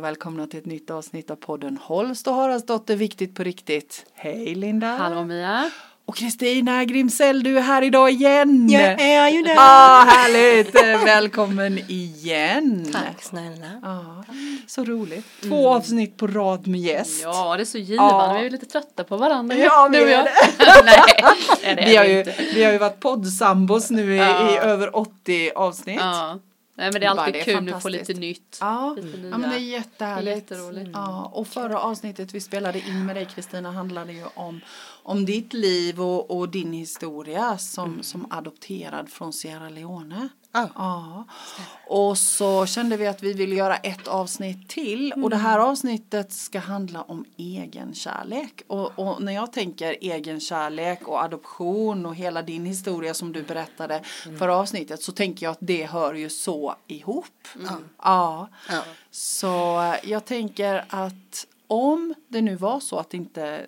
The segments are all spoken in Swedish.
och välkomna till ett nytt avsnitt av podden Holst och Haraldsdotter Viktigt på riktigt. Hej Linda! Hallå Mia! Och Kristina Grimsell, du är här idag igen! Jag är ju det! Ah, härligt! Välkommen igen! Tack snälla! Ah, så roligt. Två mm. avsnitt på rad med gäst. Ja, det är så givande. Ah. Vi är lite trötta på varandra. Ja, vi är det. Nej, det vi, har ju, vi har ju varit poddsambos nu i, ja. i över 80 avsnitt. Nej men det är alltid det är kul att få lite nytt. Ja. Lite ja men det är jättehärligt. Jätteroligt. Ja, och förra avsnittet vi spelade in med dig Kristina handlade ju om, om ditt liv och, och din historia som, mm. som adopterad från Sierra Leone. Ah. Ja. Och så kände vi att vi ville göra ett avsnitt till mm. och det här avsnittet ska handla om egenkärlek. Och, och när jag tänker egenkärlek och adoption och hela din historia som du berättade mm. förra avsnittet så tänker jag att det hör ju så ihop. Mm. Ja. ja. Så jag tänker att om det nu var så att inte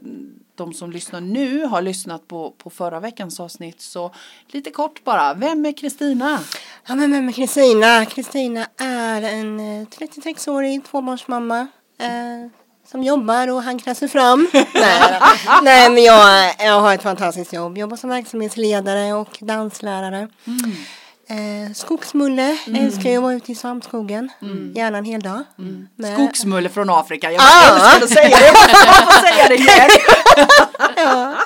de som lyssnar nu har lyssnat på, på förra veckans avsnitt så lite kort bara, vem är Kristina? Ja men vem är Kristina? Kristina är en 36-årig eh, tvåbarnsmamma eh, som jobbar och hankrar sig fram. nej, nej men jag, jag har ett fantastiskt jobb, jobbar som verksamhetsledare och danslärare. Mm. Eh, skogsmulle, mm. älskar ju att vara ute i svampskogen. Mm. Gärna en hel dag. Mm. Skogsmulle från Afrika, jag ah. älskar att säga det. Jag får säga det igen. ja.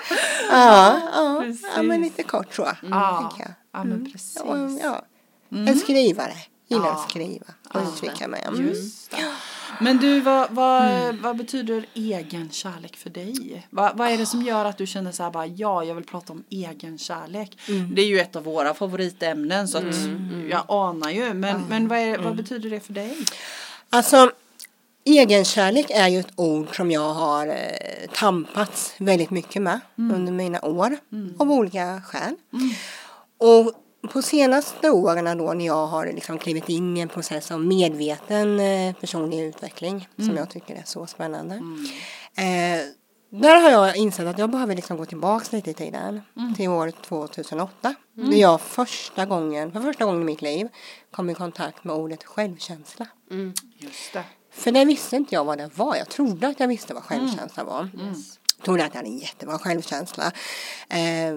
Ja, ja. ja, men lite kort så. Mm. Ja. jag. ja, men mm. precis. Ja, ja. Mm. En skrivare, gillar att skriva och uttrycka mig. Mm. Men du, vad, vad, mm. vad betyder egen kärlek för dig? Vad, vad är det som gör att du känner så här bara, ja, jag vill prata om egen kärlek? Mm. Det är ju ett av våra favoritämnen så att mm. mm. jag anar ju. Men, men vad, är, vad mm. betyder det för dig? Alltså, egenkärlek är ju ett ord som jag har eh, tampats väldigt mycket med mm. under mina år av olika skäl. Och på senaste åren då när jag har liksom klivit in i en process av medveten eh, personlig utveckling mm. som jag tycker är så spännande. Mm. Eh, där har jag insett att jag behöver liksom gå tillbaka lite i tiden mm. till år 2008. Mm. Där jag första gången, för första gången i mitt liv kom i kontakt med ordet självkänsla. Mm. Just det. För det visste inte jag vad det var. Jag trodde att jag visste vad självkänsla var. Mm. Yes. Trodde att jag hade en jättebra självkänsla. Eh,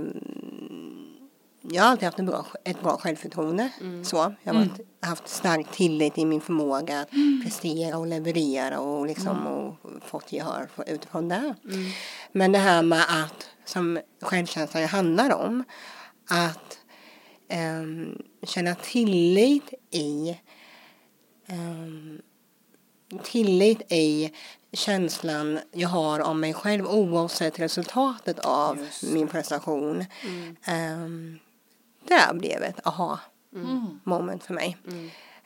jag har alltid haft en bra, ett bra självförtroende. Mm. Så. Jag har mm. haft stark tillit i min förmåga att mm. prestera och leverera och, liksom, mm. och fått gehör utifrån det. Mm. Men det här med att, som självkänslan handlar om, att um, känna tillit i um, tillit i känslan jag har om mig själv oavsett resultatet av min prestation. Mm. Um, där blev ett aha mm. moment för mig.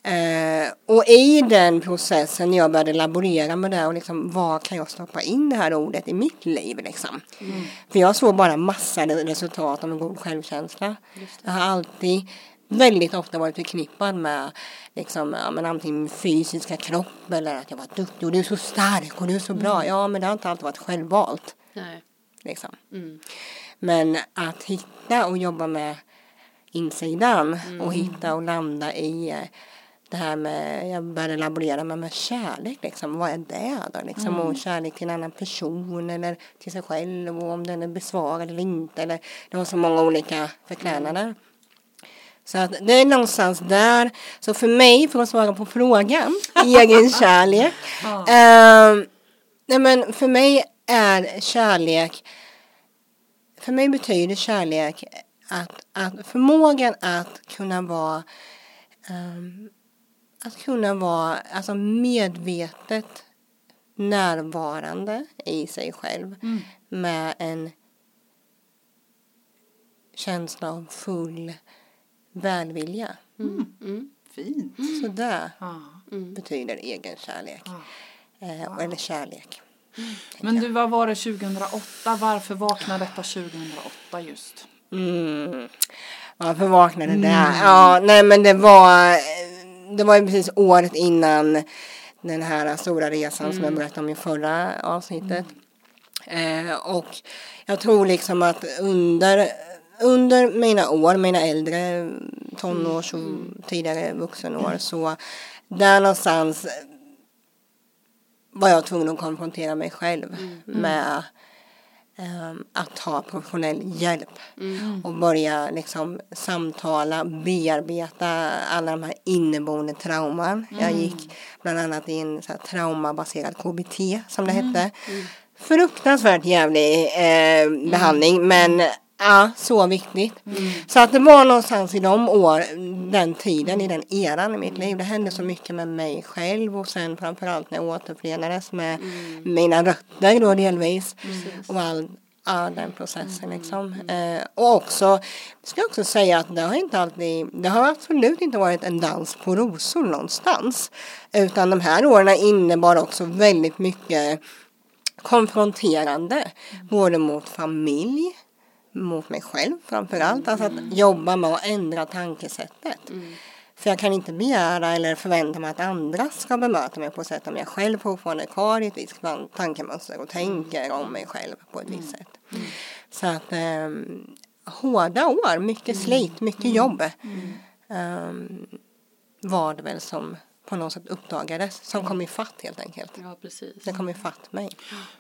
Eh, och i den processen när jag började laborera med det och liksom vad kan jag stoppa in det här ordet i mitt liv liksom. Mm. För jag såg bara massa resultat av en god självkänsla. Jag har alltid väldigt ofta varit förknippad med liksom, ja, men antingen min fysiska kropp eller att jag var duktig och du är så stark och du är så bra. Mm. Ja men det har inte alltid varit självvalt. Nej. Liksom. Mm. Men att hitta och jobba med insidan mm. och hitta och landa i eh, det här med, jag började laborera med, med kärlek liksom, vad är det då liksom, mm. och kärlek till en annan person eller till sig själv och om den är besvarad eller inte eller det har så många olika förklädnader. Mm. Så att det är någonstans där, så för mig, för att svara på frågan, egen kärlek, eh, nej men för mig är kärlek, för mig betyder kärlek att, att förmågan att kunna vara um, att kunna vara alltså medvetet närvarande i sig själv mm. med en känsla av full välvilja. Mm. Mm. Fint. Så det ah. betyder egen kärlek. Ah. Eh, eller kärlek. Men du, vad var det 2008? Varför vaknade detta 2008 just? Mm. Varför vaknade mm. där? Ja, nej men det var, det var ju precis året innan den här stora resan mm. som jag mm. berättade om i förra avsnittet. Mm. Eh, och jag tror liksom att under, under mina år, mina äldre tonårs och mm. tidigare vuxenår så där någonstans var jag tvungen att konfrontera mig själv med att ha professionell hjälp. Och börja liksom samtala, bearbeta alla de här inneboende trauman. Jag gick bland annat i en så traumabaserad KBT som det hette. Fruktansvärt jävlig eh, behandling men Ja, så viktigt. Så att det var någonstans i de år, den tiden, i den eran i mitt liv. Det hände så mycket med mig själv och sen framförallt när jag återförenades med mina rötter då delvis. Och all, all den processen liksom. Eh, och också, ska jag också säga att det har inte alltid, det har absolut inte varit en dans på rosor någonstans. Utan de här åren innebar också väldigt mycket konfronterande. Både mot familj, mot mig själv framför allt. Alltså att jobba med att ändra tankesättet. För jag kan inte begära eller förvänta mig att andra ska bemöta mig på ett sätt om jag själv fortfarande är kvar i ett visst tankemönster och tänker om mig själv på ett visst sätt. Så att eh, hårda år, mycket slit, mycket jobb eh, var det väl som på något sätt uppdagades som kom ifatt helt enkelt. Ja, precis. Det kom ifatt mig.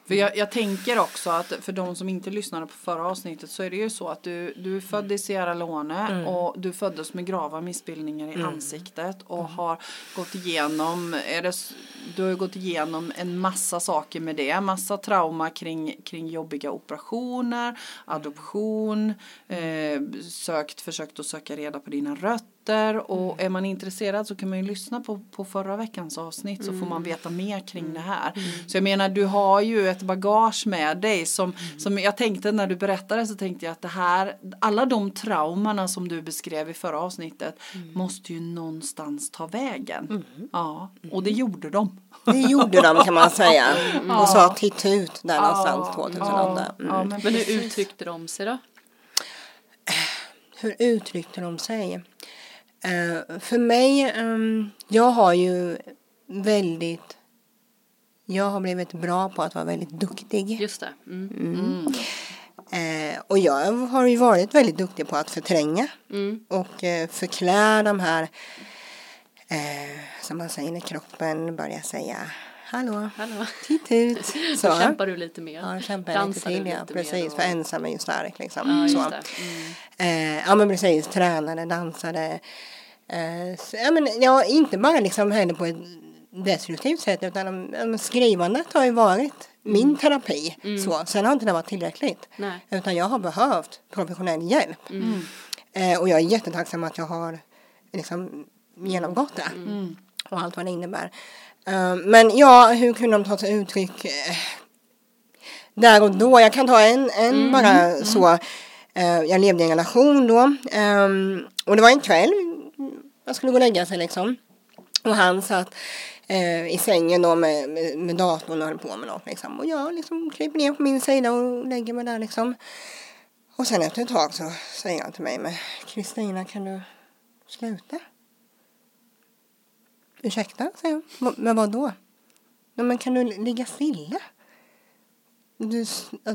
För jag, jag tänker också att för de som inte lyssnade på förra avsnittet så är det ju så att du, du är född i Sierra Leone och du föddes med grava missbildningar i ansiktet och har gått igenom, är det, du har gått igenom en massa saker med det, massa trauma kring, kring jobbiga operationer, adoption, eh, sökt, försökt att söka reda på dina rötter och är man intresserad så kan man ju lyssna på, på förra veckans avsnitt så får man veta mer kring det här. Så jag menar du har ju ett bagage med dig som, som jag tänkte när du berättade så tänkte jag att det här, alla de traumorna som du beskrev i förra avsnittet måste ju någonstans ta vägen. Ja, och det gjorde de. Det gjorde de kan man säga. Och sa titt ut där någonstans 2008. Mm. Ja, men Men hur uttryckte de sig då? Hur uttryckte de sig? Eh, för mig, ehm, jag har ju väldigt jag har blivit bra på att vara väldigt duktig. Just det. Mm. Eh, och jag har ju varit väldigt duktig på att förtränga Mm. och eh, förklä de här, eh, som man säger när kroppen börjar säga hallå, Hallå. titt ut. Så kämpar du lite mer. Ja, kämpar lite Dansar du till, ja. lite mer Precis, och- för ensam är ju stark liksom. Ja, så. Mm. Eh, ja men precis, tränade, dansade. Eh, ja, men, ja, inte bara liksom heller på ett destruktivt sätt utan skrivandet har ju varit min terapi. Så. Sen har inte det varit tillräckligt. Nej. Utan jag har behövt professionell hjälp. Eh, och jag är jättetacksam att jag har liksom, genomgått det. Och allt vad det innebär. Eh, men ja, hur kunde de ta sig uttryck? Eh, där och då. Jag kan ta en, en bara så. Eh, jag levde i en relation då. ehm, och det var en kväll. Jag skulle gå och lägga sig liksom. Och han satt i sängen då med, med, med datorn och höll på med något liksom. Och jag liksom kryper ner på min sida och lägger mig där liksom. Och sen efter ett tag så säger han till mig, men Kristina kan du sluta? Ursäkta, säger jag. "Va- Men vad då? Ja, men kan du ligga stilla? Du,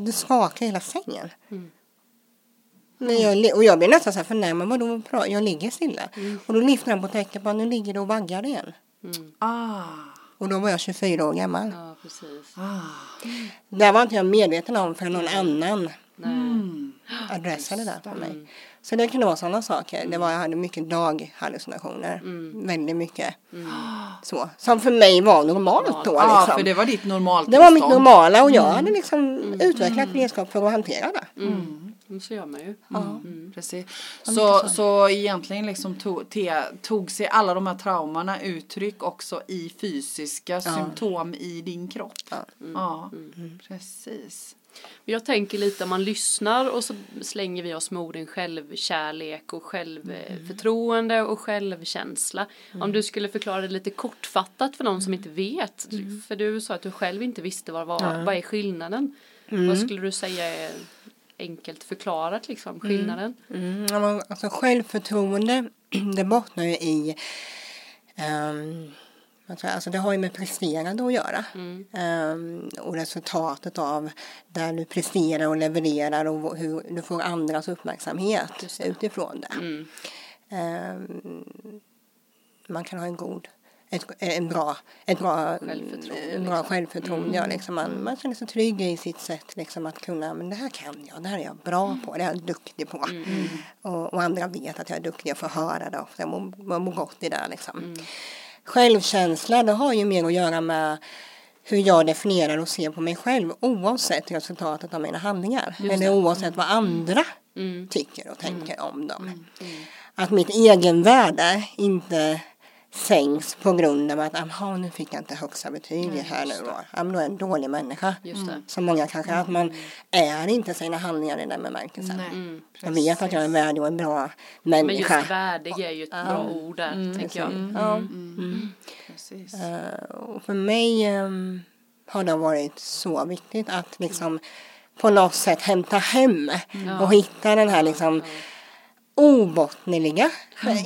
du skakar hela sängen. Men jag, och jag blir nästan så här förnärmad. Vadå, pra- jag ligger stilla. Och då lyfter han på täcket på nu ligger du och vaggar igen. Mm. Ah, Och då var jag 24 år gammal. Ja, precis. ah. Det var inte jag medveten om för någon annan Nej. Mm. adressade det för mig. Så det kunde vara sådana saker. Det var, jag hade mycket daghallucinationer. Väldigt mycket. Så. Som för mig var normalt då. Ja, Liksom. för det var ditt normalt Det var mitt normala och jag hade liksom utvecklat redskap för att hantera det. Mm. Så gör man ju. Mm. Precis. Så, så egentligen liksom tog, te, tog sig alla de här traumorna uttryck också i fysiska symptom i din kropp. Ja, precis. Jag tänker lite om man lyssnar och så slänger vi oss med orden självkärlek och självförtroende och självkänsla. Om du skulle förklara det lite kortfattat för någon som inte vet. För du sa att du själv inte visste vad, vad, vad är skillnaden. Vad skulle du säga är enkelt förklarat liksom skillnaden? Mm, ja, men alltså självförtroende, det bottnar ju i jag, alltså det har ju med presterande att göra. Ehm, och resultatet av där du presterar och levererar och hur du får andras uppmärksamhet utifrån det. Mm. Ehm, man kan ha en god ett, en bra, ett bra Självförtroende, en bra liksom. självförtroende. Ja, liksom man, man känner sig trygg i sitt sätt liksom, att kunna, men det här kan jag, det här är jag bra på, det är jag duktig på. Och, och andra vet att jag är duktig, jag får höra det ofta, mår, jag mår gott i det liksom. Självkänsla, det har ju mer att göra med hur jag definierar och ser på mig själv oavsett resultatet av mina handlingar. Eller oavsett vad andra tycker och tänker om dem. Att mitt egenvärde inte sänks på grund av att aha, nu fick jag inte högsta betyg här nu då. Ja, men då är jag en dålig människa. Just det. Som många kanske är, att man är inte sina handlingar i den bemärkelsen. Nej. Jag vet att jag är värdig och en bra Men människa. just värdig är ju ett bra ord där, tänker jag. Ja. Precis. Eh, och för mig ehm, har det varit så viktigt att liksom på något sätt hämta hem och hitta den här liksom obottneliga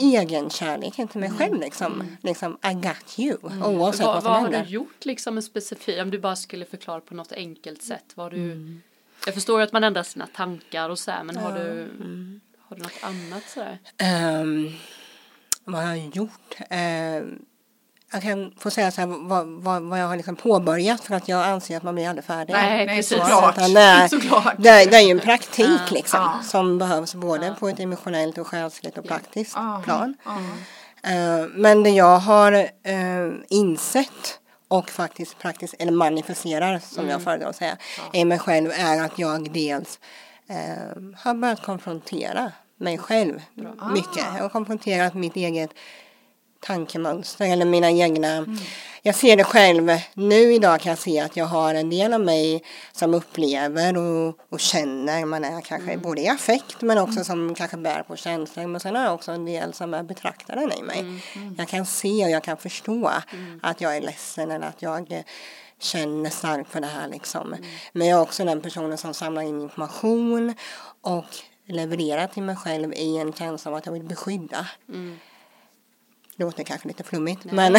egenkärleken till mig själv liksom. liksom I got you oavsett vad Vad, som vad har du händer. gjort liksom en specifik, om du bara skulle förklara på något enkelt sätt vad du Jag förstår ju att man ändrar sina tankar och så här, men har du Har du något annat sådär? Ehm, vad jag har gjort? Jag kan få säga så här vad, vad, vad jag har liksom påbörjat för att jag anser att man blir aldrig färdig. Nej, Nej, precis. såklart. Utan det, är, Såklart. det, är, det är ju en praktik liksom Ja. som behövs både på ett emotionellt och själsligt och praktiskt Ja. plan. Ja. Eh, men det jag har eh, insett och faktiskt praktiskt, eller manifesterar som jag föredrar att säga, i mig själv är att jag dels eh, har börjat konfrontera mig själv mycket. Jag har konfronterat mitt eget tankemönster eller mina egna. Jag ser det själv. Nu idag kan jag se att jag har en del av mig som upplever och, och känner. Man är kanske både i affekt men också som kanske bär på känslor. Men sen har jag också en del som är betraktaren i mig. Jag kan se och jag kan förstå att jag är ledsen eller att jag eh, känner starkt för det här liksom. Men jag är också den personen som samlar in information och levererar till mig själv i en känsla av att jag vill beskydda. Det låter kanske lite flummigt men ni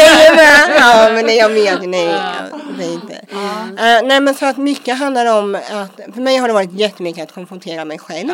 är med. Ja men det, jag vet, nej. Det är inte. Eh, nej men så att mycket handlar om att för mig har det varit jättemycket att konfrontera mig själv.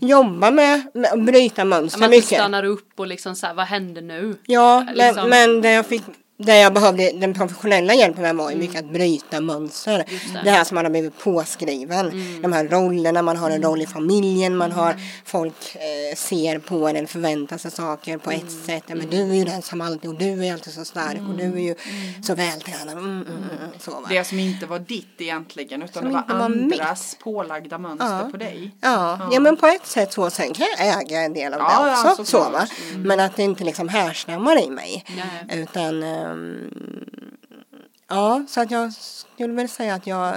Jobba med, med bryta mönster Man mycket. stannar upp och liksom så här, vad händer nu? Ja, Liksom. men, men det jag fick det jag behövde den professionella hjälpen med var ju mycket att bryta mönster. Mm. Det. Mm. Det. här som man har blivit påskriven. De här rollerna, man har en roll i familjen, man har folk eh, ser på en förväntar sig saker på Mm. ett sätt. Ja, men du är ju den som alltid, och du är alltid så stark och du är ju så vältränad. Mm, mm, mm, så? Det som inte var ditt egentligen utan Som det var var mitt. andras pålagda mönster på dig. Ja, ja, men på ett sätt så. Sen kan jag äga en del av Ja, det ja, också. så, såklart. va? Men att det inte liksom härstammar i mig. Nej. Utan ehm, ja, så att jag skulle väl säga att jag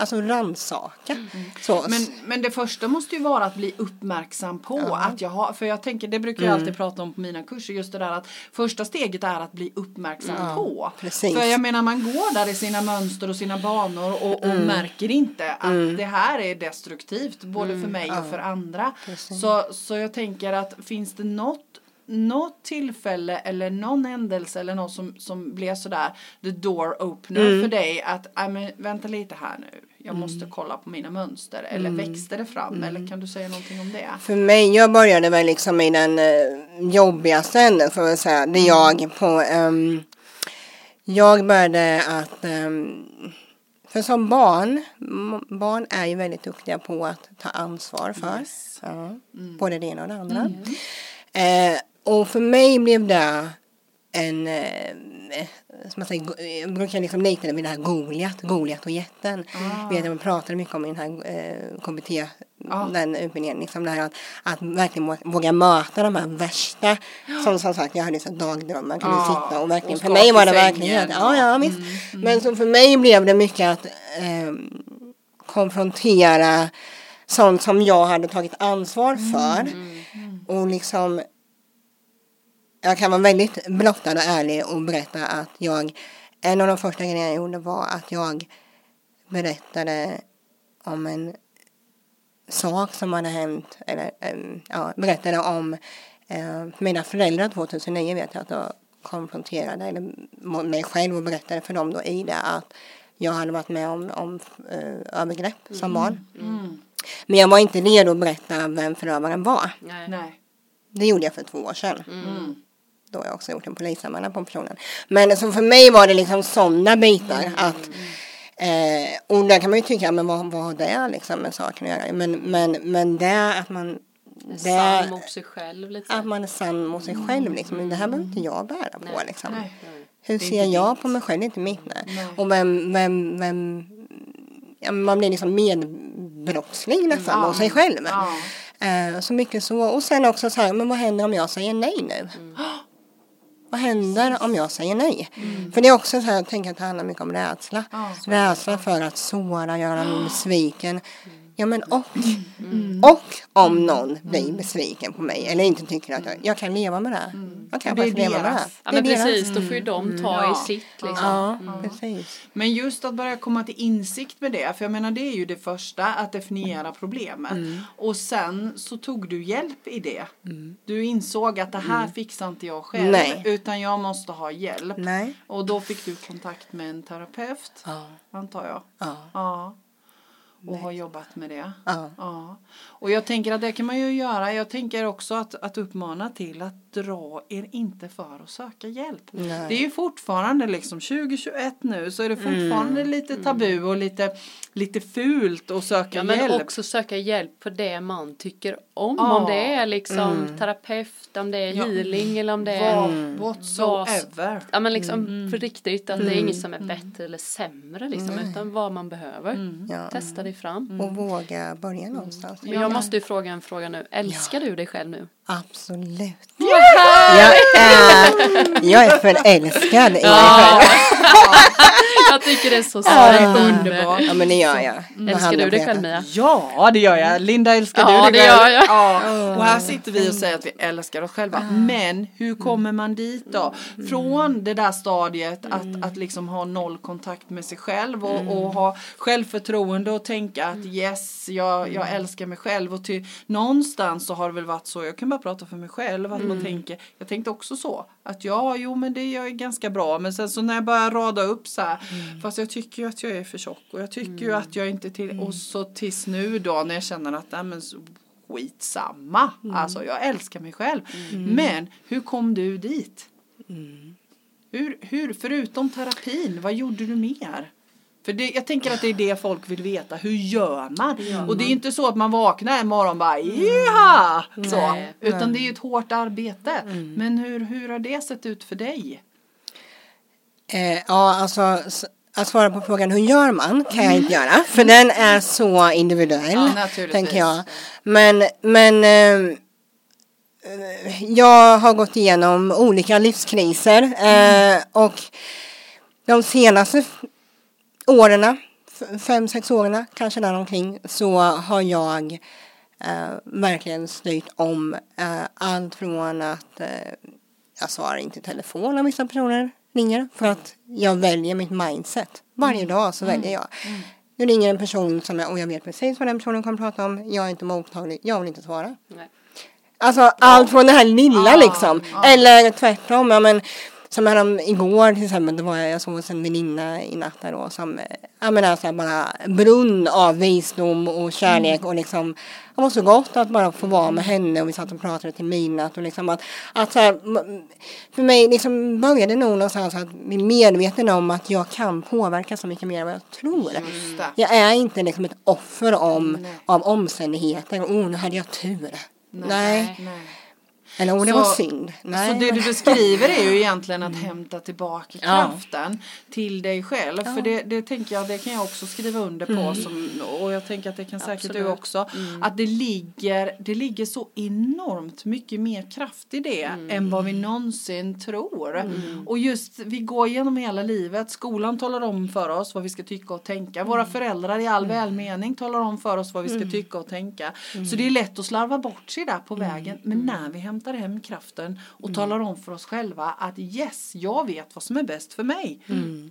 alltså rannsaka. Så. Men, men det första måste ju vara att bli uppmärksam på att jag har, för jag tänker, det brukar jag Mm. alltid prata om på mina kurser, just det där att första steget är att bli uppmärksam på. precis. För jag menar man går där i sina mönster och sina banor och, och Mm. märker inte att det här är destruktivt både för mig och för andra. Så, så jag tänker att finns det något något tillfälle eller någon händelse eller något som, som blev sådär the door opener Mm. för dig att, nej men vänta lite här nu, jag måste kolla på mina mönster eller Mm. växte det fram eller kan du säga någonting om det? För mig, jag började väl liksom i den eh, jobbigaste änden får jag säga. Det jag på, ehm, jag började att, ehm, för som barn, barn är ju väldigt duktiga på att ta ansvar för. Yes. Ja, Både det ena och det andra. Eh, och för mig blev det en, eh, som man säger, go- jag brukar liksom likna det vid det här Goliat, Goliat och jätten. Ah. Vet man pratade mycket om i den här eh, KBT, Ah. den utbildningen, liksom det här att, att verkligen våga möta de här värsta, som som sagt jag hade så dagdrömmar, kunde Ah, sitta och verkligen, och för mig var det verkligen, ja ja visst. Men så för mig blev det mycket att eh, konfrontera sånt som jag hade tagit ansvar för. Och liksom jag kan vara väldigt blottad och ärlig och berätta att jag en av de första grejerna jag gjorde var att jag berättade om en sak som hade hänt eller ja, berättade om eh, mina föräldrar 2009 vet jag att jag konfronterade eller mig själv och berättade för dem då i det att jag hade varit med om, om eh, övergrepp som barn. Mm. Men jag var inte redo att berätta vem förövaren var. Nej. Nej. Det gjorde jag för två år sedan. Mm. Då har jag också gjort en polisanmälan på personen. Men så för mig var det liksom sådana bitar Mm. att Eh, och där kan man ju tycka, men vad, vad har det liksom med saken att göra? Men, men, men det att man Sann det, mot sig själv lite. att man är sann mot sig själv liksom. Men det här behöver inte jag bära på Nej. liksom. Nej. Hur ser jag ditt. på mig själv? Det är inte mitt nej. Nej. Och vem, vem, vem ja, man blir liksom medbrottsling nästan Ja. mot sig själv. Ja. Eh, så mycket så. Och sen också så här, men vad händer om jag säger nej nu? Vad händer om jag säger nej? För det är också så här, jag tänker att det handlar mycket om rädsla. Ja. Rädsla för att såra, göra någon besviken. Ja men och, och om någon blir besviken på mig eller inte tycker att jag, jag kan leva med det. Jag kan Det faktiskt leva med det. deras. Ja Det är men precis, då får ju de ta Ja. i sitt liksom. Ja, precis. Men just att börja komma till insikt med det, för jag menar det är ju det första, att definiera problemet. Och sen så tog du hjälp i det. Du insåg att det här fixar inte jag själv, Nej. utan jag måste ha hjälp. Nej. Och då fick du kontakt med en terapeut, Ja. antar jag. Ja. Ja. Och har jobbat med det. Ja. Ja. Och jag tänker att det kan man ju göra. Jag tänker också att, att uppmana till att dra er inte för att söka hjälp. Nej. Det är ju fortfarande liksom 2021 nu så är det fortfarande lite tabu och lite, lite fult att söka Ja, men hjälp. också söka hjälp på det man tycker om. Ja. Om det är liksom terapeut, om det är Ja. healing eller om det är Vad, whatsoever. Ja men liksom för riktigt att det är inget som Mm. är bättre eller sämre liksom utan vad man behöver. Ja. Testa dig fram. Och våga börja någonstans. Men jag måste ju fråga en fråga nu. Älskar du dig själv nu? Absolut. Jag är, jag är förälskad i mig själv. Jag tycker det är så Ja, det är spännande. underbart. Ja men det gör jag. Jag Älskar du dig själv. Mia? Ja, det gör jag. Linda, älskar Ja, du det själv? gör jag. Ja. Och här sitter vi och säger att vi älskar oss själva. Men hur kommer man dit då? Från det där stadiet att, att liksom ha noll kontakt med sig själv och, och ha självförtroende och tänka att yes, jag, jag älskar mig själv. Och till, någonstans så har det väl varit så, jag kan bara prata för mig själv, att man tänker, jag tänkte också så, att ja, jo men det är ganska bra. Men sen så när jag börjar rada upp så här, fast jag tycker ju att jag är för tjock och jag tycker ju att jag inte till, och så tills nu då när jag känner att, nej men skitsamma. Alltså jag älskar mig själv. Men hur kom du dit? Hur, hur, förutom terapin, vad gjorde du mer? För det, jag tänker att det är det folk vill veta. Hur gör man? och det är inte så att man vaknar en morgon och bara ja! Så. Nej. Utan det är ju ett hårt arbete. Men hur, hur har det sett ut för dig? Eh, ja, alltså att svara på frågan hur gör man kan jag inte göra. För den är så individuell. Ja, tänker jag. Men, men eh, jag har gått igenom olika livskriser. Eh, och de senaste åren, fem, sex åren kanske däromkring, så har jag eh, verkligen styrt om eh, allt från att eh, jag svarar inte i telefon när vissa personer ringer för att jag väljer mitt mindset. Varje dag så väljer jag. Nu ringer en person som jag, och jag vet precis vad den personen kommer prata om. Jag är inte mottaglig, jag vill inte svara. Nej. Alltså allt från det här lilla Ja, liksom. ja. Eller tvärtom. Ja, men, som härom igår till exempel, då var jag, jag såg hos en väninna i natt där då som, ja men alltså bara brunn av visdom och kärlek och liksom, det var så gott att bara få vara med henne och vi satt och pratade till midnatt och liksom att, att så här, för mig liksom började nog någonstans att bli medveten om att jag kan påverka så mycket mer än vad jag tror. Jag är inte liksom ett offer om, Nej. av omständigheter. Oh, nu hade jag tur. Nej. Nej. Eller oh, det Så- var synd. Nej. så det du beskriver är ju egentligen att hämta tillbaka Ja. kraften till dig själv. För det, det tänker jag, det kan jag också skriva under på. Som, och jag tänker att det kan säkert du Absolut. också. Att det ligger, det ligger så enormt mycket mer kraft i det än vad vi någonsin tror. Och just, vi går igenom hela livet. Skolan talar om för oss vad vi ska tycka och tänka. Våra föräldrar i all välmening talar om för oss vad vi ska tycka och tänka. Så det är lätt att slarva bort sig där på vägen. Men när vi hämtar hem kraften och talar om för oss själva att yes, jag vet vad som är bäst för mig.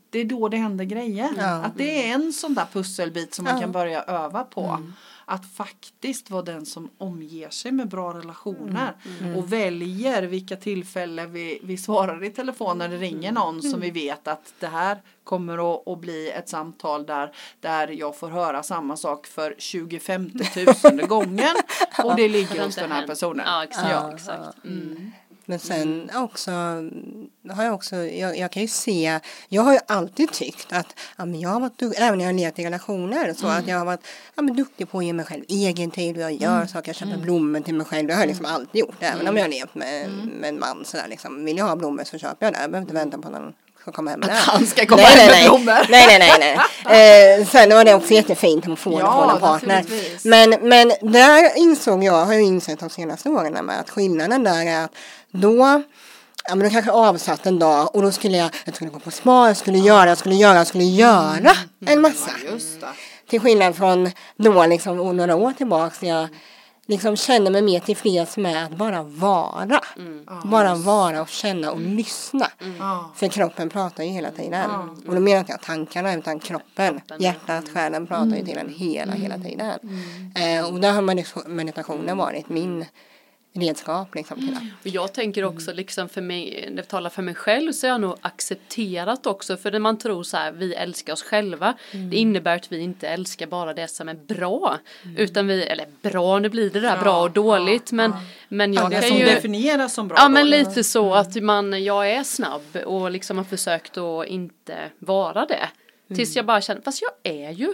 Det är då det händer grejer. Ja. Att det är en sån där pusselbit som man Ja. kan börja öva på. Att faktiskt vara den som omger sig med bra relationer och väljer vilka tillfällen vi, vi svarar i telefon när det ringer någon som vi vet att det här kommer att, att bli ett samtal där, där jag får höra samma sak för 25 000 gången och det ligger hos den här personen. Ja, exakt. Ja, exakt. Mm. Men sen också har jag också, jag, jag kan ju se, jag har ju alltid tyckt att ja, men jag har varit duktig, även när jag har levt i relationer, så att jag har varit ja, men duktig på att ge mig själv egen tid och jag gör saker, jag köper blommor till mig själv, det har jag liksom alltid gjort, även om jag har levt med, med en man sådär liksom. Vill jag ha blommor så köper jag det, jag behöver inte vänta på någon ska komma hem med det. han ska komma nej, hem nej, med blommor. Nej, nej, nej. nej. Eh, sen var det också jättefint att få, Ja, få en partner. Men, men där insåg jag, har jag insett de senaste åren med att skillnaden där är att då Ja men då kanske avsatt en dag och då skulle jag, jag skulle gå på spa, jag skulle göra, jag skulle göra, jag skulle göra en massa. Ja, det. Till skillnad från då liksom några år tillbaks när jag liksom kände mig mer tillfreds med att bara vara. Bara vara och känna och lyssna. Ja. För kroppen pratar ju hela tiden. Och då menar jag inte tankarna utan kroppen. Hjärtat, själen pratar ju till en hela, hela tiden. Eh, och där har medit- meditationen varit min redskap liksom till det. Och jag tänker också liksom för mig, när jag talar för mig själv så har jag nog accepterat också för när man tror så här, vi älskar oss själva. Det innebär att vi inte älskar bara det som är bra. Utan vi, eller bra, nu blir det där bra och dåligt men, men jag Det kan som ju definieras som bra Ja men dåligt. lite så att man, jag är snabb och liksom har försökt att inte vara det. Tills jag bara känner, fast jag är ju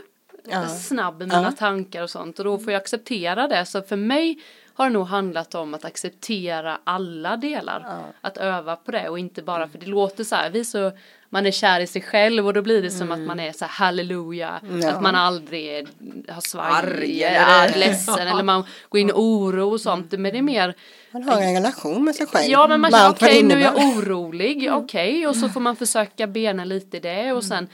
Ja. snabb med mina tankar och sånt och då får jag acceptera det. Så för mig har det nog handlat om att acceptera alla delar. Att öva på det och inte bara för det låter så här, vi så, man är kär i sig själv och då blir det som att man är så här halleluja, Ja. att man aldrig har svaj, är ledsen eller man går in i oro och sånt. Men det är mer Man har en relation med sig själv. Ja men man känner okej det nu är jag orolig, okej och så får man försöka bena lite i det och sen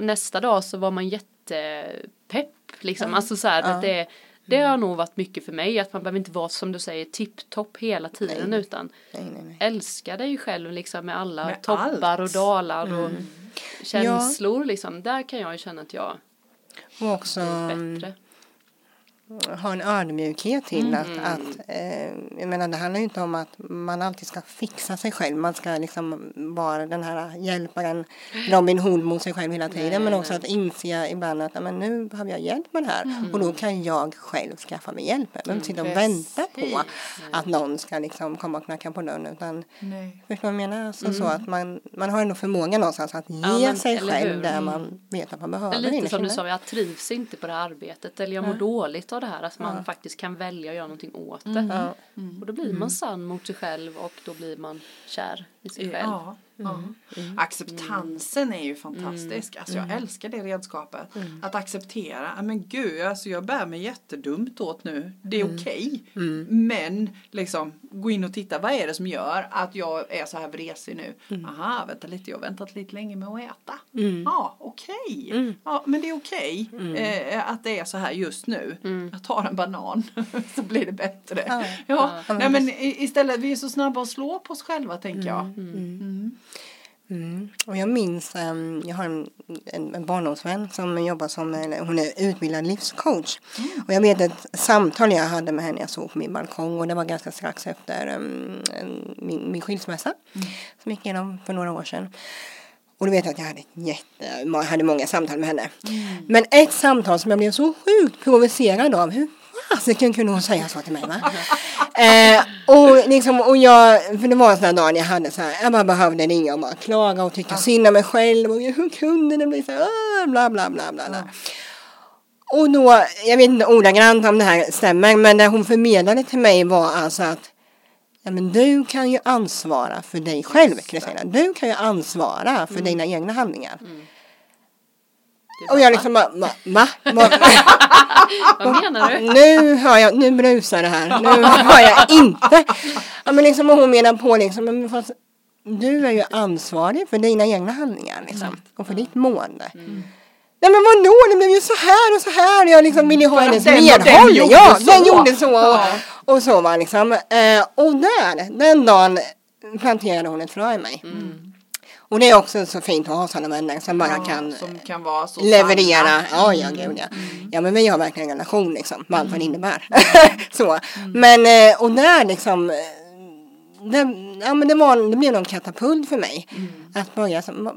nästa dag så var man jättepepp liksom, alltså så här att det det har nog varit mycket för mig att man behöver inte vara som du säger tipptopp hela tiden utan Nej, nej, nej. älska dig själv liksom med alla Med toppar allt. och dalar och känslor liksom. Där kan jag ju känna att jag Och också är mm, bättre. Ha en ödmjukhet till att, att eh, jag menar det handlar ju inte om att man alltid ska fixa sig själv. Man ska liksom vara den här hjälparen, Robin Hood mot sig själv hela tiden. men också att inse ibland att ja, men nu behöver jag hjälp med det här. Och då kan jag själv skaffa mig hjälp. Jag behöver inte sitta och vänta på att någon ska liksom komma och knacka på dörren. Utan Nej. Förstår du vad jag menar? Alltså, så att man, man har ändå förmåga någonstans att ge men, sig själv hur? där man vet att man behöver. Men lite som du sa, jag trivs inte på det här arbetet eller jag mår dåligt av det här. Att man faktiskt kan välja att göra någonting åt det. Ja. Och då blir man sann mot sig själv och då blir man kär i sig själv. Ja, ja. Acceptansen är ju fantastisk. Alltså jag älskar det redskapet. Att acceptera, "Ja, men gud, alltså jag bär mig jättedumt åt nu. Det är okej. Men liksom gå in och titta, vad är det som gör att jag är så här vresig nu? Aha, vänta lite, jag har väntat lite länge med att äta. Ja, okej. Ja, men det är okej eh, att det är så här just nu. Jag tar en banan så blir det bättre. Ja. Ja, nej men istället, vi är så snabba att slå på oss själva tänker jag. Mm. Och jag minns, ehm, jag har en, en, en barndomsvän som jobbar som, eller hon är utbildad livscoach. Och jag vet ett samtal jag hade med henne, jag såg på min balkong och det var ganska strax efter ehm, en, min, min skilsmässa. Som gick igenom för några år sedan. Och då vet att jag hade, jätte, hade många samtal med henne. Men ett samtal som jag blev så sjukt provocerad av. Hur fasiken kunde hon säga så till mig? Va? eh, och, liksom, och jag, för det var en sån här dag när jag hade så här, jag bara behövde ringa och bara klaga och tycka synd om mig själv. Och hur kunde det bli så här, bla bla bla bla. bla. Och då, jag vet inte ordagrant om det här stämmer, men det hon förmedlade till mig var alltså att Ja, men du kan ju ansvara för dig själv, Kristina. Du kan ju ansvara för dina egna handlingar. Och jag liksom bara, va? va? va? Vad menar du? nu hör jag, nu brusar det här. Nu hör jag inte. Ja, men liksom, och hon menar på liksom, men fast du är ju ansvarig för dina egna handlingar liksom, och för ditt mående. Nej men vadå, det blev ju så här och så här. Jag liksom ville ha För att hennes den och den medhåll. gjorde Ja, så. den gjorde så. Och, Ja. och så var liksom. Eh, och där, den dagen planterade hon ett frö i mig. Och det är också så fint att ha sådana vänner som bara Ja, kan som kan leverera. sanna. Ja, ja, gud ja. Ja, men vi har verkligen en relation liksom, med allt vad det innebär. så. Men, eh, och där liksom, eh, det, ja men det var, det blev någon katapult för mig. Att börja så, vad,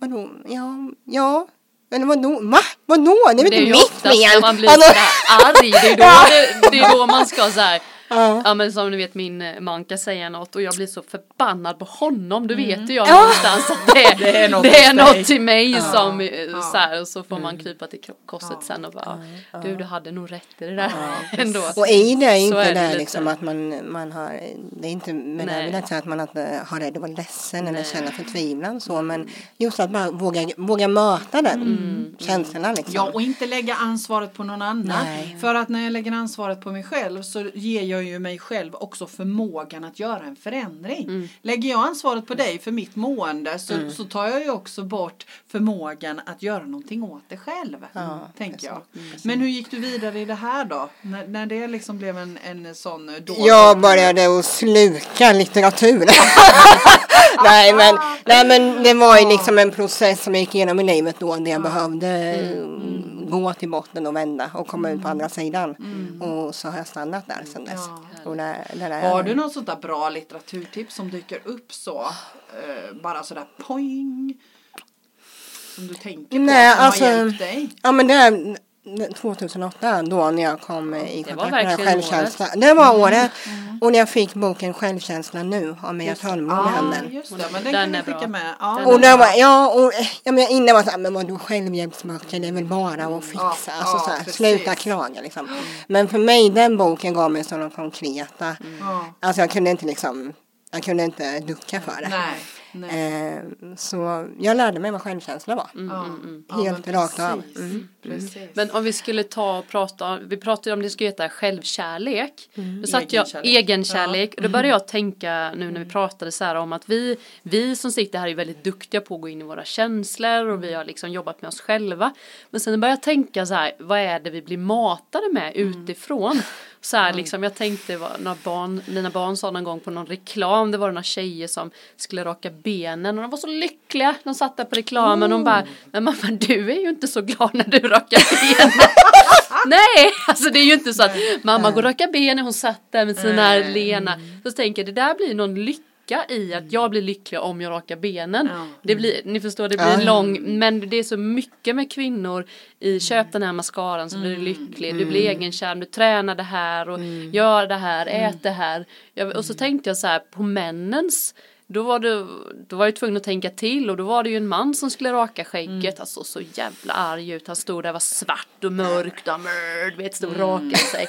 vadå, ja, ja. Eller vadå, va? Vadå? Det är väl Det är inte ju mitt oftast när fel? man blir Alltså- sådär arg, det är, då, det, det är då man ska såhär Ja. Ja men som ni vet min eh, man kan säga något och jag blir så förbannad på honom då vet ju jag Ja. någonstans att det, Det är något det är till mig Ja. som eh, Ja. så här, och så får man krypa till ko- korset Ja. sen och bara du du hade nog rätt i det där ändå. Och i det är Så inte är det det lite. liksom att man, man har, det är inte med det inte säga att man inte har rädd att vara ledsen eller Nej. känna förtvivlan så men just att bara våga, våga möta den Mm. känslorna liksom. Ja, och inte lägga ansvaret på någon annan. Nej. För att när jag lägger ansvaret på mig själv så ger jag ju mig själv också förmågan att göra en förändring. Mm. Lägger jag ansvaret på dig för mitt mående så, så tar jag ju också bort förmågan att göra någonting åt det själv. Ja, tänker jag. precis. Men hur gick du vidare i det här då? När, när det liksom blev en, en sån då? Jag började att sluka litteratur. nej, men, nej men det var ju liksom en process som jag gick igenom i livet då där jag behövde mm, gå till botten och vända och komma ut på andra sidan. Och så har jag stannat där sedan dess. Och där, där är Har du något sånt där bra litteraturtips som dyker upp så? Eh, bara sådär poing. Som du tänker på Nej, som alltså- har hjälpt dig? Ja men det är 2008 då när jag kom i Det kontakt med självkänsla. Det var året. Och när jag fick boken Självkänsla nu av Mia Törnblom i Ja, handen. just det. Men den, Den kan vi skicka med. Ja, Den Och det var, ja, och innan var jag så här, men vadå självhjälpsböcker, det är väl bara att fixa, Ja, alltså ja, så här, sluta klaga liksom. Men för mig, den boken gav mig sådana konkreta, ja. alltså jag kunde inte liksom, jag kunde inte ducka för det. Nej. Nej. Eh, så jag lärde mig vad självkänsla var. ja. Ja, Helt men rakt av. Mm. Precis. Men om vi skulle ta och prata, vi pratade om det ska heta självkärlek. Då satt jag, Egenkärlek. Och då började jag tänka nu när vi pratade så här om att vi, vi som sitter här är väldigt duktiga på att gå in i våra känslor och vi har liksom jobbat med oss själva. Men sen började jag tänka så här, vad är det vi blir matade med utifrån? Så här, liksom, jag tänkte vad, när barn, mina barn sa någon gång på någon reklam, det var några tjejer som skulle raka benen och de var så lyckliga. De satt där på reklamen och de bara, men mamma du är ju inte så glad när du rakar benen. Nej, alltså det är ju inte så att mamma går och rakar benen, hon satt där med sina Nej. lena. Så tänker jag, det där blir någon lycka i att jag blir lycklig om jag rakar benen. Ja. Det blir, ni förstår, det blir Ja. lång, men det är så mycket med kvinnor i köp den här mascaran så blir du lycklig, du blir egenkär, du tränar det här och gör det här, ät det här. Jag, och så tänkte jag så här på männens då var, det, då var jag tvungen att tänka till och då var det ju en man som skulle raka skägget. Han såg så jävla arg ut. Han stod där var svart och mörkt och mörd, vet, stod och rakade sig.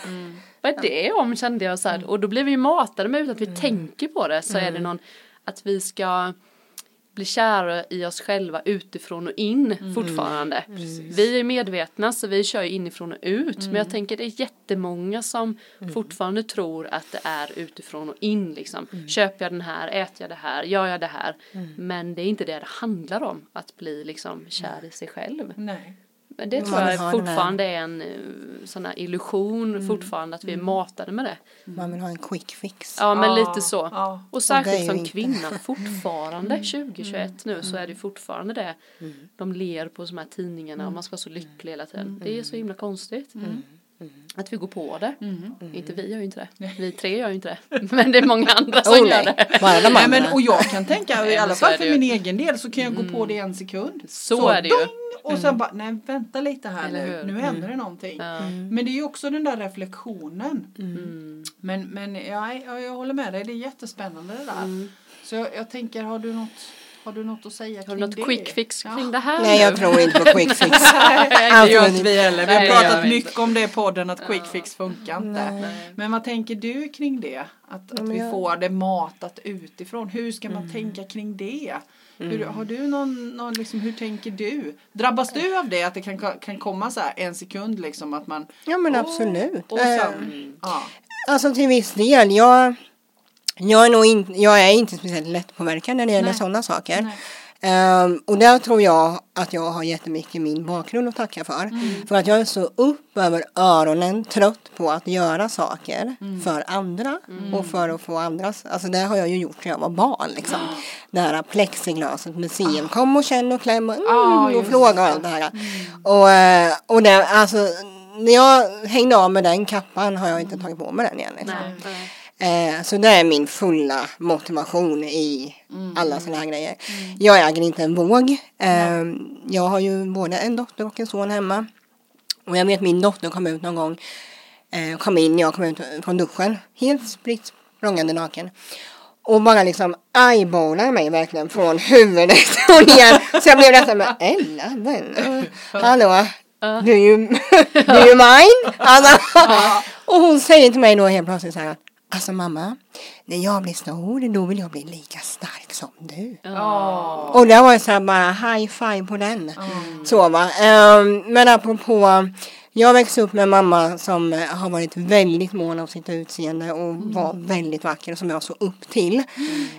Vad är det om kände jag så här. Och då blev vi ju matade med utan att vi tänker på det. Så är det någon, att vi ska bli kära i oss själva utifrån och in fortfarande. Vi är medvetna så vi kör ju inifrån och ut. Men jag tänker det är jättemånga som fortfarande tror att det är utifrån och in liksom. Köper jag den här, äter jag det här, gör jag det här. Men det är inte det det handlar om. Att bli liksom kär i sig själv. Nej. Men det Man tror jag fortfarande är en eh, sån här illusion fortfarande att vi är matade med det. Man vill ha en quick fix. Ja men Ja, lite så. ja. Och särskilt ju som inte. kvinna fortfarande 2021 nu så är det fortfarande det. De ler på de här tidningarna och man ska vara så lycklig hela tiden. Det är så himla konstigt. Att vi går på det. Inte vi gör ju inte det. Vi tre gör ju inte det. Men det är många andra som Oh, gör nej. det. Bara de Nej, men, och jag kan tänka, i alla så fall för min egen del så kan jag gå på det i en sekund. Så är det ju. dong, Och sen bara, nej vänta lite här nu, nu händer det någonting. Men det är ju också den där reflektionen. Mm. Men, men ja, ja, jag håller med dig, det är jättespännande det där. Så jag, jag tänker, har du något, har du något att säga Har kring du något det? quick fix Ja. kring det här Nej, jag tror inte på quick fix. Nej, det gör inte vi heller. Vi har Nej, det pratat mycket om det i podden att quick fix funkar inte. Men vad tänker du kring det? Att, att vi får det matat utifrån. Hur ska man tänka kring det? Hur, har du någon, någon liksom, hur tänker du? Drabbas du av det? Att det kan, kan komma så här en sekund liksom att man Ja men Åh, absolut. och sen, ja. Alltså till viss del. Jag, jag, är nog in, jag är inte speciellt lättpåverkad när det gäller sådana saker. Nej. Ehm, och där tror jag att jag har jättemycket min bakgrund att tacka för. För att jag är så upp över öronen trött på att göra saker för andra och för att få andras. Alltså det har jag ju gjort när jag var barn. Liksom. Det här plexiglaset, museum, kom och känn och kläm och, mm, och fråga och allt det här. Och, eh, och det, alltså, när jag hängde av med den kappan har jag inte tagit på mig den igen. Liksom. Nej, nej. Eh, så det är min fulla motivation i alla sådana här grejer. Jag äger inte en våg. Eh, jag har ju både en dotter och en son hemma. Och jag vet min dotter kom ut någon gång. Eh, kom in, jag kom ut från duschen. Helt spritt språngande naken. Och bara liksom eyeballar mig verkligen från huvudet och ner. Så jag blev nästan med Ella, eh, hallå, du är ju, du är ju mine. Alltså, och hon säger till mig då helt plötsligt så här. Alltså mamma, när jag blir stor då vill jag bli lika stark som du. Ja. Och det var ju så här bara high five på den. Så va. Ehm, men apropå, jag växte upp med mamma som har varit väldigt mån om sitt utseende och var väldigt vacker som jag såg upp till.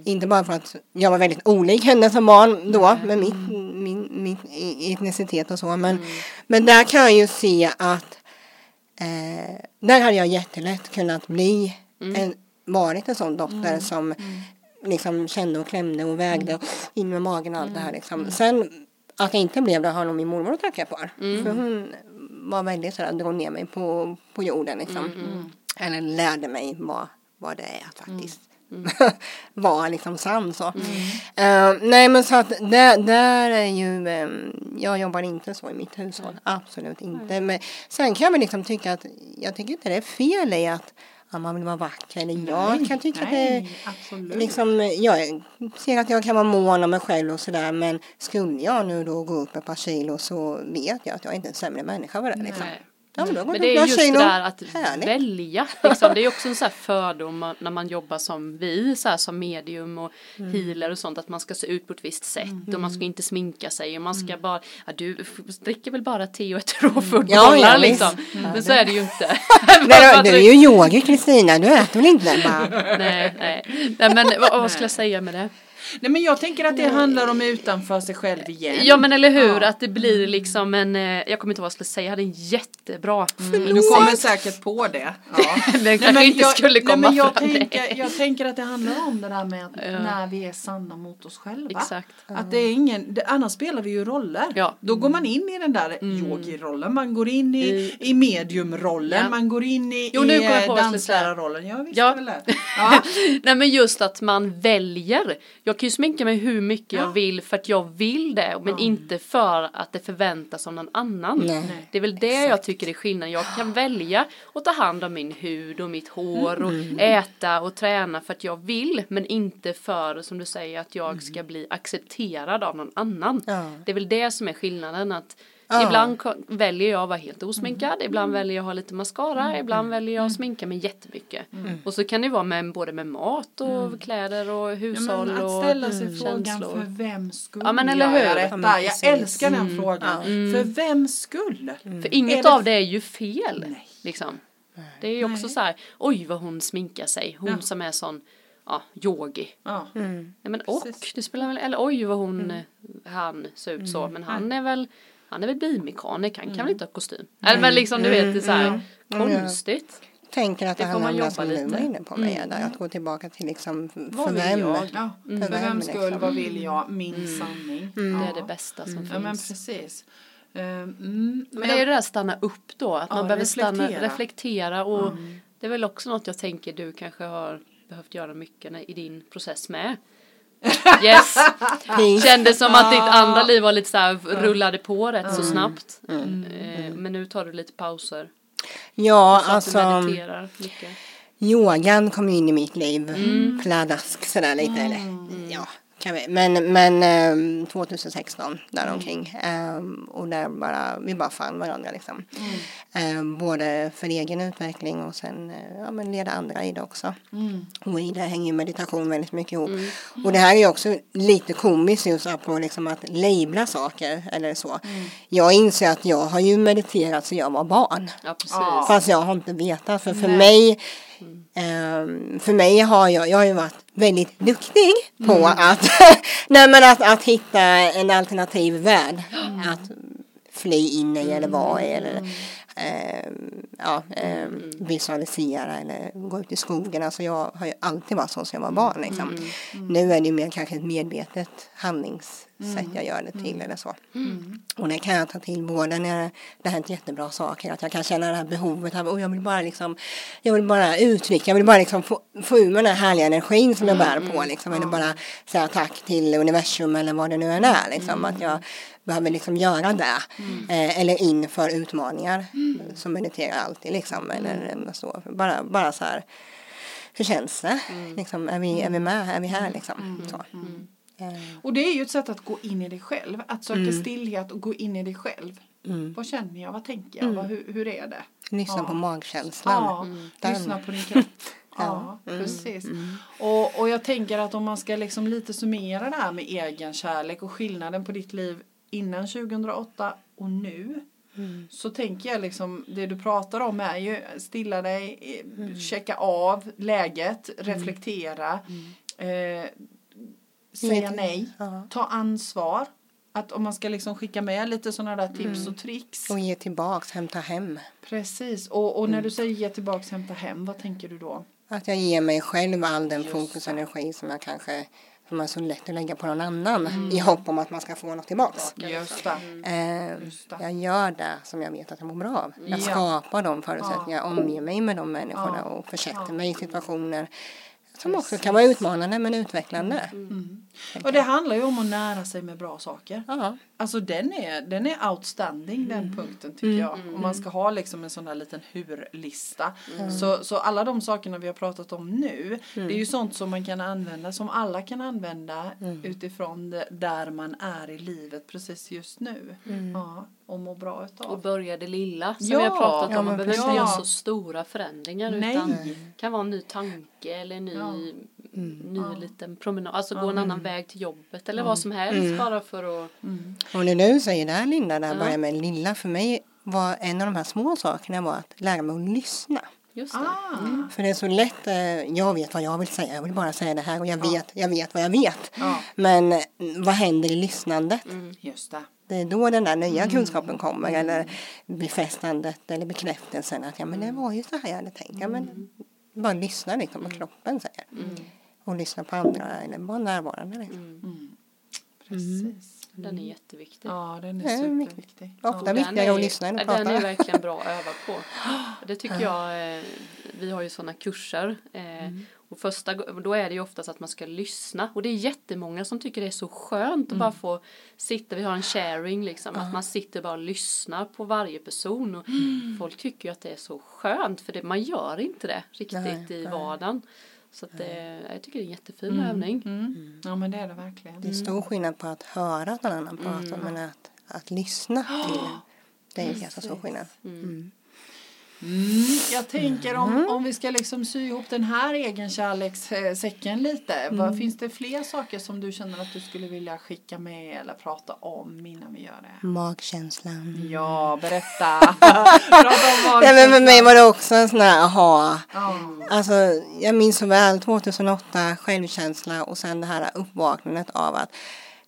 Inte bara för att jag var väldigt olik henne som barn då med mitt, min, min etnicitet och så. Men, men där kan jag ju se att eh, där hade jag jättelätt kunnat bli en, varit en sån dotter som liksom kände och klämde och vägde och in med magen och allt det här liksom. Sen att det inte blev det har nog min mormor att tacka för. För hon var väldigt sådär, drog ner mig på, på jorden liksom. Eller lärde mig vad, vad det är att faktiskt vara liksom sann så. Eh, nej men så att där, där är ju, eh, jag jobbar inte så i mitt hushåll, absolut inte. Men sen kan jag väl liksom tycka att, jag tycker inte det är fel i att ja, man vill vara vacker. Eller jag kan tycka att det Nej, liksom, jag ser att jag kan vara mån om mig själv och sådär men skulle jag nu då gå upp ett par kilo så vet jag att jag inte är en sämre människa för det liksom. Nej. Ja, men Men det är just det där att Härligt. välja. Liksom. Det är också en här fördom när man jobbar som vi, så här, som medium och Mm. healer och sånt, att man ska se ut på ett visst sätt och man ska inte sminka sig och man ska bara, ja du dricker väl bara te och äter råfodbollar Ja, ja, liksom. visst. Men så är det ju inte. Nej, du är ju yogi Kristina, du äter väl inte bara? nej, nej. nej, men vad, vad skulle jag säga med det? Nej men jag tänker att det handlar om utanför sig själv igen. Ja men eller hur, att det blir liksom en, eh, jag kommer inte ihåg vad jag skulle säga, jag hade en jättebra Du kommer säkert på det. Ja. Den kanske inte skulle komma nej, men jag, fram. tänker, jag tänker att det handlar om det där med att när vi är sanna mot oss själva. Exakt. Att det är ingen, det, annars spelar vi ju roller. Ja. Då går man in i den där yogi-rollen, man går in i, I- i medium-rollen, Ja. man går in i, Jo, nu i jag eh, jag danslärarrollen. Ja, visst Ja. väl det. Ja. Nej men just att man väljer. Jag kan ju sminka mig hur mycket jag vill för att jag vill det men inte för att det förväntas av någon annan. Nej. Det är väl det jag tycker är skillnaden. Jag kan välja att ta hand om min hud och mitt hår och äta och träna för att jag vill men inte för som du säger att jag ska bli accepterad av någon annan. Ja. Det är väl det som är skillnaden att Ja. Ibland väljer jag att vara helt osminkad, ibland väljer jag att ha lite mascara, ibland väljer jag att sminka mig jättemycket. Och så kan det vara med, både med mat och kläder och Ja, hushåll men att och ställa sig frågan känslor. för vem skull Ja, men eller gör jag hur? detta? Ja, jag älskar den frågan. För vem skull? För inget av det är ju fel. Nej. Liksom. Det är ju också Nej. så här, oj vad hon sminkar sig, hon Ja. som är sån, ja, yogi. Ja. Mm. Nej men och, det spelar väl, eller oj vad hon, eh, han ser ut så, men han är väl, han är väl bilmekaniker, han kan väl inte ha kostym. Eller men liksom du vet, det är så här, konstigt. Tänker att det, Det handlar om det jobba som du lite. var inne på med där, att gå tillbaka till liksom för vill vem? jag? Ja, För för vem, skull, liksom? vad vill jag, min sanning. Det är Ja. det bästa som Ja men finns. precis. Eh, Mm, Men det är ju det där stanna upp då, att Ja, man behöver stanna, reflektera. reflektera och det är väl också något jag tänker du kanske har behövt göra mycket i din process med. Yes, kändes som att ditt andra liv var lite så här rullade på rätt så snabbt. Eh, Men nu tar du lite pauser. Ja, Så att alltså du mediterar mycket. yogan kom ju in i mitt liv Mm. pladask sådär lite. Eller, ja, kan vi. Men, men ehm, 2016 däromkring. Um, och där bara, vi bara fann varandra liksom. Ehm, både för egen utveckling och sen eh, ja, men leda andra i det också. Och i det hänger ju meditation väldigt mycket ihop. Och det här är ju också lite komiskt just på liksom att labla saker eller så. Jag inser att jag har ju mediterat sedan jag var barn. Ja. Fast jag har inte vetat. För för mig Ehm, för mig har jag, jag har ju varit väldigt duktig på att, nej men att, att hitta en alternativ värld. Att fly in i eller vara i eller ehm, ja, ehm, visualisera eller gå ut i skogen. Alltså jag har ju alltid varit så som jag var barn. Liksom. Nu är det ju mer kanske ett medvetet handlingssätt jag gör det till eller så. Och det kan jag ta till både när det hänt jättebra saker, att jag kan känna det här behovet av, och jag vill bara liksom, jag vill bara uttrycka, jag vill bara liksom få, få ur mig den här härliga energin som jag bär på liksom, eller bara säga tack till universum eller vad det nu än är liksom, att jag behöver liksom göra det. Eh, eller inför utmaningar, så mediterar jag alltid liksom, eller så, bara, bara så här, hur känns det? Liksom, är, vi, är vi med? Är vi här liksom? Så. Och det är ju ett sätt att gå in i dig själv. Att söka stillhet och gå in i dig själv. Vad känner jag? Vad tänker jag? Vad, hur, hur är det? lyssna Ja. på magkänslan. Ja, Den. lyssna på din kropp. Ja, precis. Och, och jag tänker att om man ska liksom lite summera det här med egenkärlek och skillnaden på ditt liv innan 2008 och nu. Så tänker jag liksom, det du pratar om är ju stilla dig, eh, checka av läget, reflektera, eh, säga nej, ja. ta ansvar. Att om man ska liksom skicka med lite sådana där tips och tricks. Och ge tillbaks, hämta hem. Precis, och, och när du säger ge tillbaks, hämta hem, vad tänker du då? Att jag ger mig själv all den Just fokus och energi som jag kanske som är så lätt att lägga på någon annan i hopp om att man ska få något tillbaks. Just det. Eh, Just det. jag gör det som jag vet att jag mår bra av. Jag Ja. skapar de förutsättningar, jag omger mig med de människorna Ja. och försätter Ja. mig i situationer som också kan vara utmanande men utvecklande. Och det handlar ju om att nära sig med bra saker. Ja. Alltså den är, den är outstanding den punkten tycker jag. Om man ska ha liksom en sån där liten hur-lista. Så, så alla de sakerna vi har pratat om nu. Det är ju sånt som man kan använda, som alla kan använda utifrån det, där man är i livet precis just nu. Ja, och må bra Och utav. börja det lilla som Ja, vi har pratat ja, om. Man men behöver inte göra så stora förändringar Nej. utan det kan vara en ny tanke eller en ny, Ja. ny liten promenad. Alltså gå en annan väg till jobbet eller vad som helst bara för att Och när du säger det här Linda, det här börjar med lilla, för mig var en av de här små sakerna var att lära mig att lyssna. just det. Ah, För det är så lätt, eh, jag vet vad jag vill säga, jag vill bara säga det här och jag vet, jag vet vad jag vet. Ja. Men vad händer i lyssnandet? just det. Det är då den där nya kunskapen kommer eller befästandet eller bekräftelsen att ja men det var ju så här jag hade tänkt. Ja men bara lyssna liksom vad kroppen säger. Och lyssna på andra eller vara närvarande. Liksom. Precis. Den är jätteviktig. Ja, den Det är superviktig. Ofta viktigare att lyssna än att Den är prata. verkligen bra att öva på. Det tycker jag, eh, vi har ju sådana kurser. eh, Mm. Och första, då är det ju oftast att man ska lyssna. Och det är jättemånga som tycker det är så skönt Mm. att bara få sitta, vi har en sharing liksom. Att man sitter bara och lyssnar på varje person. Och Mm. folk tycker ju att det är så skönt för det, man gör inte det riktigt Nej, i nej. Så att det, jag tycker det är en jättefin övning. Mm. Ja men det är det verkligen. Det är stor skillnad på att höra att någon annan pratar men att, att lyssna till det är en ganska stor skillnad. Mm, jag tänker om, om vi ska liksom sy ihop den här egenkärlekssäcken lite. Vad, finns det fler saker som du känner att du skulle vilja skicka med eller prata om innan vi gör det? Magkänslan. Ja, berätta. prata Nej men för mig var det också en sån här aha. Ja. Alltså jag minns så väl 2008 självkänsla och sen det här uppvaknandet av att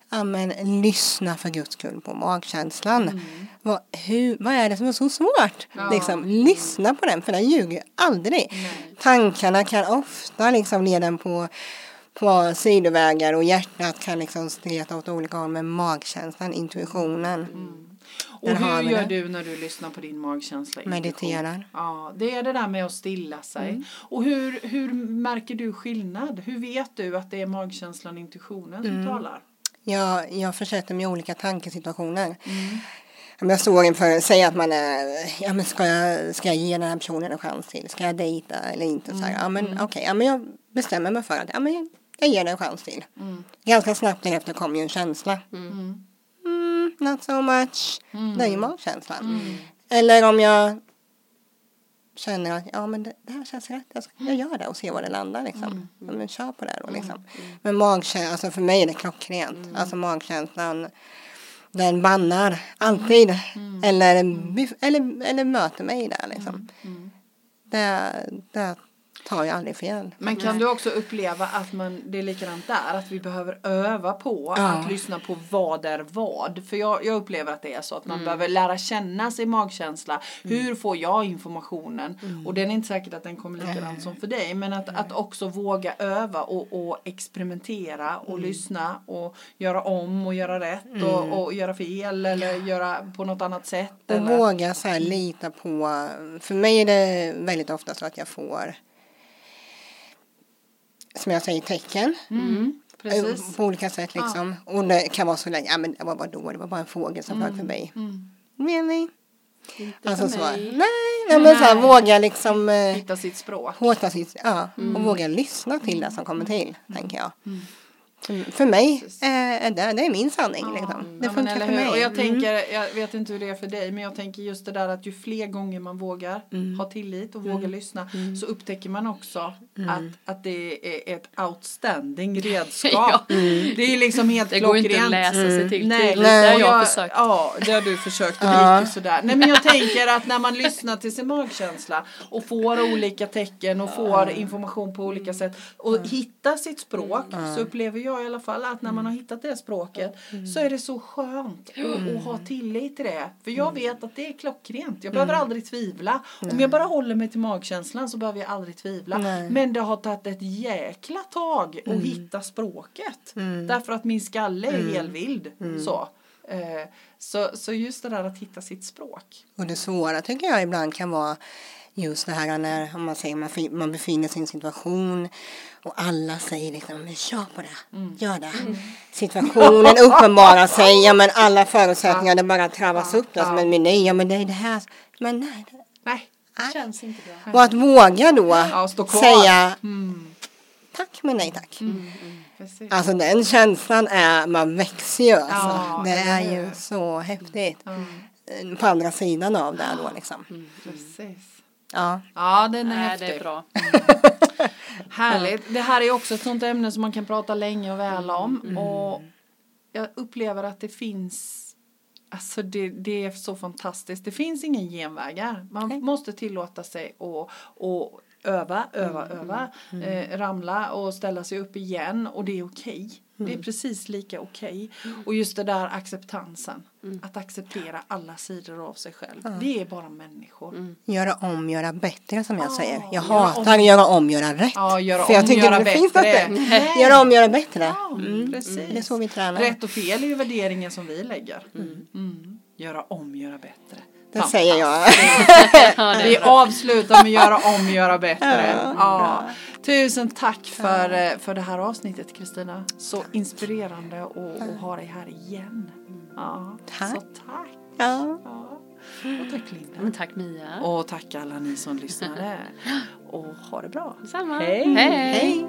ja, men, lyssna för guds skull på magkänslan. Vad, hur, vad är det som är så svårt? Ja. Liksom, lyssna på den för den ljuger aldrig. Tankarna kan ofta liksom leda en på, på sidovägar och hjärtat kan liksom streta åt olika håll med magkänslan, intuitionen. Och Där har hur gör det. du när du lyssnar på din magkänsla? Mediterar. Ja, det är det där med att stilla sig. Och hur, hur märker du skillnad? Hur vet du att det är magkänslan och intuitionen som talar? Jag, jag försätter mig i olika tankesituationer. Om jag står inför, säg att man är, ja men ska jag, ska jag ge den här personen en chans till? Ska jag dejta eller inte? Så här, ja men okej, ja men jag bestämmer mig för att, ja men jag, ger den en chans till. Ganska snabbt därefter kommer ju en känsla. Mm, not so much. Det är ju magkänslan. Eller om jag känner att ja men det, det här känns rätt, jag, ska, jag gör det och ser var det landar liksom. Ja, men kör på det då liksom. Men magkänslan, alltså för mig är det klockrent. Alltså magkänslan, den bannar alltid. Eller, bef- eller, eller möter mig där liksom. Det, det tar ju aldrig fel. Men kan du också uppleva att man, det är likadant där, att vi behöver öva på Ja. att lyssna på vad är vad? För jag, jag upplever att det är så att Mm. man behöver lära känna sin magkänsla. Hur får jag informationen? Mm. Och det är inte säkert att den kommer likadant som för dig. Men att, att också våga öva och, och experimentera och Mm. lyssna och göra om och göra rätt och, och göra fel eller göra på något annat sätt. Och Eller? våga så här lita på, för mig är det väldigt ofta så att jag får som jag säger tecken Mm, eh, precis. på olika sätt liksom. Och det kan vara så länge, ja men det var bara då, det var bara en fågel som flög förbi. Mm. Really? Inte Alltså så, nej, nej men så här, våga liksom eh, Hitta sitt språk. hårta sitt, ja, och våga lyssna till det som kommer till, tänker jag. För, mig eh, är det, det är min sanning liksom. Det Ja, funkar för mig. Och jag Mm. tänker, jag vet inte hur det är för dig, men jag tänker just det där att ju fler gånger man vågar Mm. ha tillit och vågar lyssna så upptäcker man också Mm. att, att det är ett outstanding redskap. Ja. Det är liksom helt Det går inte att klockrent. läsa sig till Nej. Nej. Det har jag försökt. Ja, det har du försökt och det Ja. gick sådär. Nej men jag tänker att när man lyssnar till sin magkänsla och får olika tecken och får information på olika sätt och hittar sitt språk så upplever jag i alla fall att när man har hittat det språket så är det så skönt att, att ha tillit till det. För jag vet att det är klockrent. Jag behöver aldrig tvivla. Om jag bara håller mig till magkänslan så behöver jag aldrig tvivla. Nej. Men det har tagit ett jäkla tag att hitta språket. Därför att min skalle är helvild. Så. Eh, så, så just det där att hitta sitt språk. Och det svåra tycker jag ibland kan vara just det här när om man säger man, man befinner sig i en situation och alla säger liksom men kör på det, Mm. gör det. Situationen uppenbarar sig, ja men alla förutsättningar det bara travas upp där som en meny, ja men det är det här, men nej. det- Nej. Det känns inte bra. Och att våga då Ja, säga Mm. tack men nej tack. Precis. Alltså den känslan är, man växer ju alltså. Ja, det är ju så häftigt. Mm. Eh, På andra sidan av det då liksom. Precis. Ja. Ja, den är Nej, häftig. det är bra. Härligt. Det här är också ett sånt ämne som man kan prata länge och väl om. Och jag upplever att det finns Alltså det, det är så fantastiskt. Det finns ingen genvägar. Man Nej. måste tillåta sig att och öva, öva, öva. Eh, ramla och ställa sig upp igen. Och det är okej. Det är precis lika okej. Och just det där acceptansen. Att acceptera alla sidor av sig själv. Vi är bara människor. Göra om, göra bättre som jag säger. Jag göra hatar göra om, göra rätt. Ja, göra För jag om, tycker göra det finns bättre. inte. Nej. Göra om, göra bättre. Ja, precis. Det är så vi tränar. Rätt och fel är ju värderingen som vi lägger. Mm. Göra om, göra bättre. Det säger jag. Ja, det Vi avslutar med göra om, göra bättre. Ja. Tusen tack för, eh, för det här avsnittet Kristina. Så inspirerande att ha dig här igen. Ja. Tack. Så tack. Ja. Ja. Och tack Linda. Men tack Mia. Och tack alla ni som lyssnade. Och ha det bra. Samma. Hej. Hej. Hej.